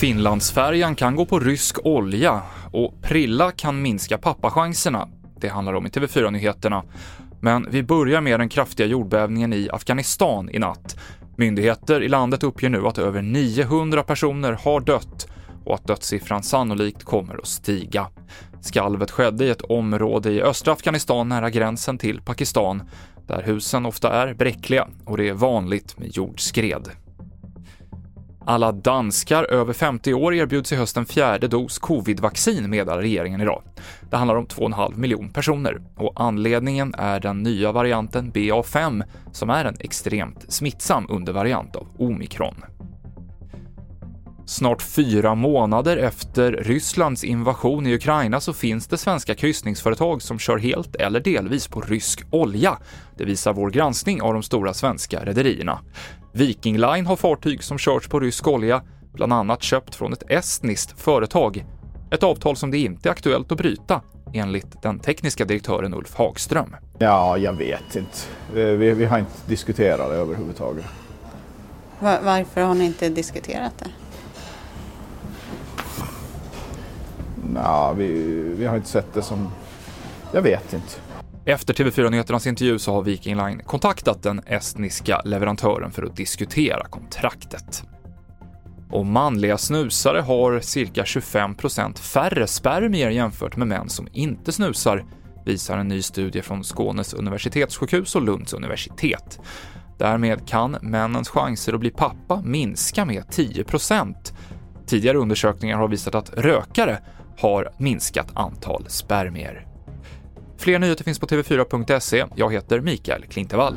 Finlandsfärjan kan gå på rysk olja och Prilla kan minska pappachanserna. Det handlar om i TV4-nyheterna. Men vi börjar med den kraftiga jordbävningen i Afghanistan i natt. Myndigheter i landet uppger nu att över 900 personer har dött och att dödssiffran sannolikt kommer att stiga. Skalvet skedde i ett område i östra Afghanistan nära gränsen till Pakistan, där husen ofta är bräckliga och det är vanligt med jordskred. Alla danskar över 50 år erbjuds i höst en fjärde dos covidvaccin, meddelar regeringen idag. Det handlar om 2,5 miljon personer och anledningen är den nya varianten BA5 som är en extremt smittsam undervariant av omikron. Snart fyra månader efter Rysslands invasion i Ukraina så finns det svenska kryssningsföretag som kör helt eller delvis på rysk olja. Det visar vår granskning av de stora svenska rederierna. Viking Line har fartyg som körts på rysk olja, bland annat köpt från ett estniskt företag. Ett avtal som det inte är aktuellt att bryta, enligt den tekniska direktören Ulf Hagström. Ja, jag vet inte. Vi, vi har inte diskuterat det överhuvudtaget. Varför har ni inte diskuterat det? Ja, vi, vi har inte sett det som... Jag vet inte. Efter TV4-nyheternas intervju så har Viking Line kontaktat den estniska leverantören för att diskutera kontraktet. Och manliga snusare har cirka 25% färre spermier jämfört med män som inte snusar, visar en ny studie från Skånes universitetssjukhus och Lunds universitet. Därmed kan männens chanser att bli pappa minska med 10% Tidigare undersökningar har visat att rökare har minskat antal spermier. Fler nyheter finns på tv4.se. Jag heter Mikael Klintevall.